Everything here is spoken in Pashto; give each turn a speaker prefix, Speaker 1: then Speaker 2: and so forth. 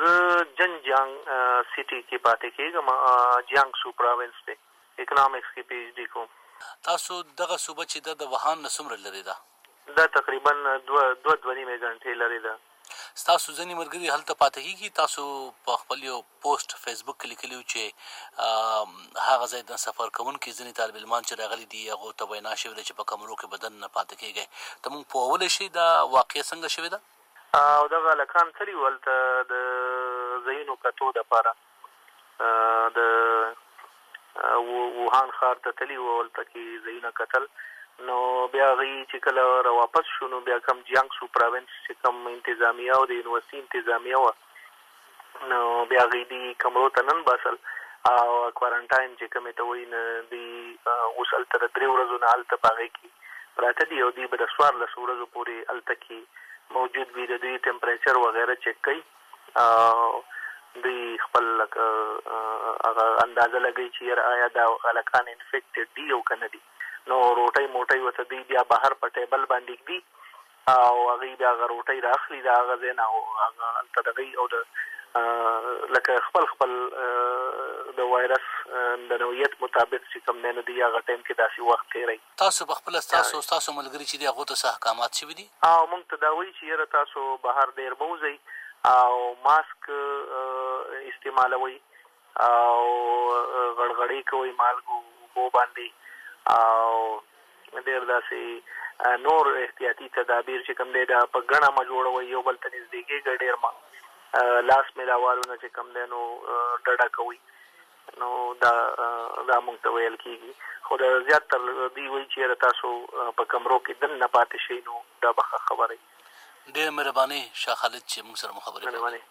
Speaker 1: زه جن جیانګ سیټي کې پاتې کیږم، جیانګ سو پراوینس دی، اکنامکس کې پي ايچ ډي کوم.
Speaker 2: تاسو دغه صوبه چې ده د وهان نه څومره لرې
Speaker 1: ده؟ دا تقریباً دوه دوه دوه نیمې ګنټې لرې ده.
Speaker 2: ستاسو ځینې ملګري هلته پاتې کیږي، تاسو په خپل یو پوسټ فیسبوک کې لیکلي وو چې هغه ځای نه سفر کوونکي ځینې طالب علمان چې راغلي دي هغو ته وینا شوې ده چې په کمرو کې به دننه پاتې کیږی، ته موږ پوولی شي دا واقعه څنګه شوې
Speaker 1: ده؟ او دغه هلکان تللي وو هلته د ځایونو کتو دپاره د ووهان ښار ته تللي وو هلته کې ځایونه کتل نو بیا هغوی چې کله راواپس شو نو بیا کوم جیانګسو پراوینس چې کوم انتظامیه او د یونیورسټي انتظامیه وه نو بیا هغوی دی کمرو ته ننباسل او کوارنټاین چې کوم یې ته وایي نو دی اوس هلته د درې ورځو نه هلته په هغه کې پراته دي او دوی به د څوارلس ورځو پورې هلته کې موجود وي د دوی ټمپرېچر وغیره چک کوي او دوی خپل لکه هغه اندازه لګوي چې یاره آیا دا هلکان انفیکټډ دي او که نه دي نو روټۍ موټۍ ورته دوی بیا بهر په ټیبل باندې ږدي او هغوی بیا هغه روټۍ را اخلي د هغه ځای نه او هغه هلته دغه وي او د لکه خپل خپل د وایرس د نوعیت مطابق چې کوم دی نو دوی هغه ټایم کې داسې وخت تېروي.
Speaker 2: تاسو په خپله ستاسو او ستاسو ملګري چې دي هغو ته څه احکامات شوي دي؟
Speaker 1: او موږ ته دا وایي چې یره تاسو بهر ډېر مه وځئ او ماسک استعمالوئ. او غړغړې کوي مالګو اوبو باندې او ډېر داسې نور احتیاطي تدابیر چې کوم دی دا په ګڼه مه جوړوئ یو بل ته نږدې کېږئ ډېر مه لاس میلاوالو نه چې کوم دی نو ډډه کوئ نو دا دا مونږ ته ویل کېږي خو د زیات تر دوی وایي چې تاسو په کمرو کې دن نه پاتې شئ نو دا بخه خبره
Speaker 2: ډېره مهرباني شاه خالد چې مونږ سره مو خبرې کړې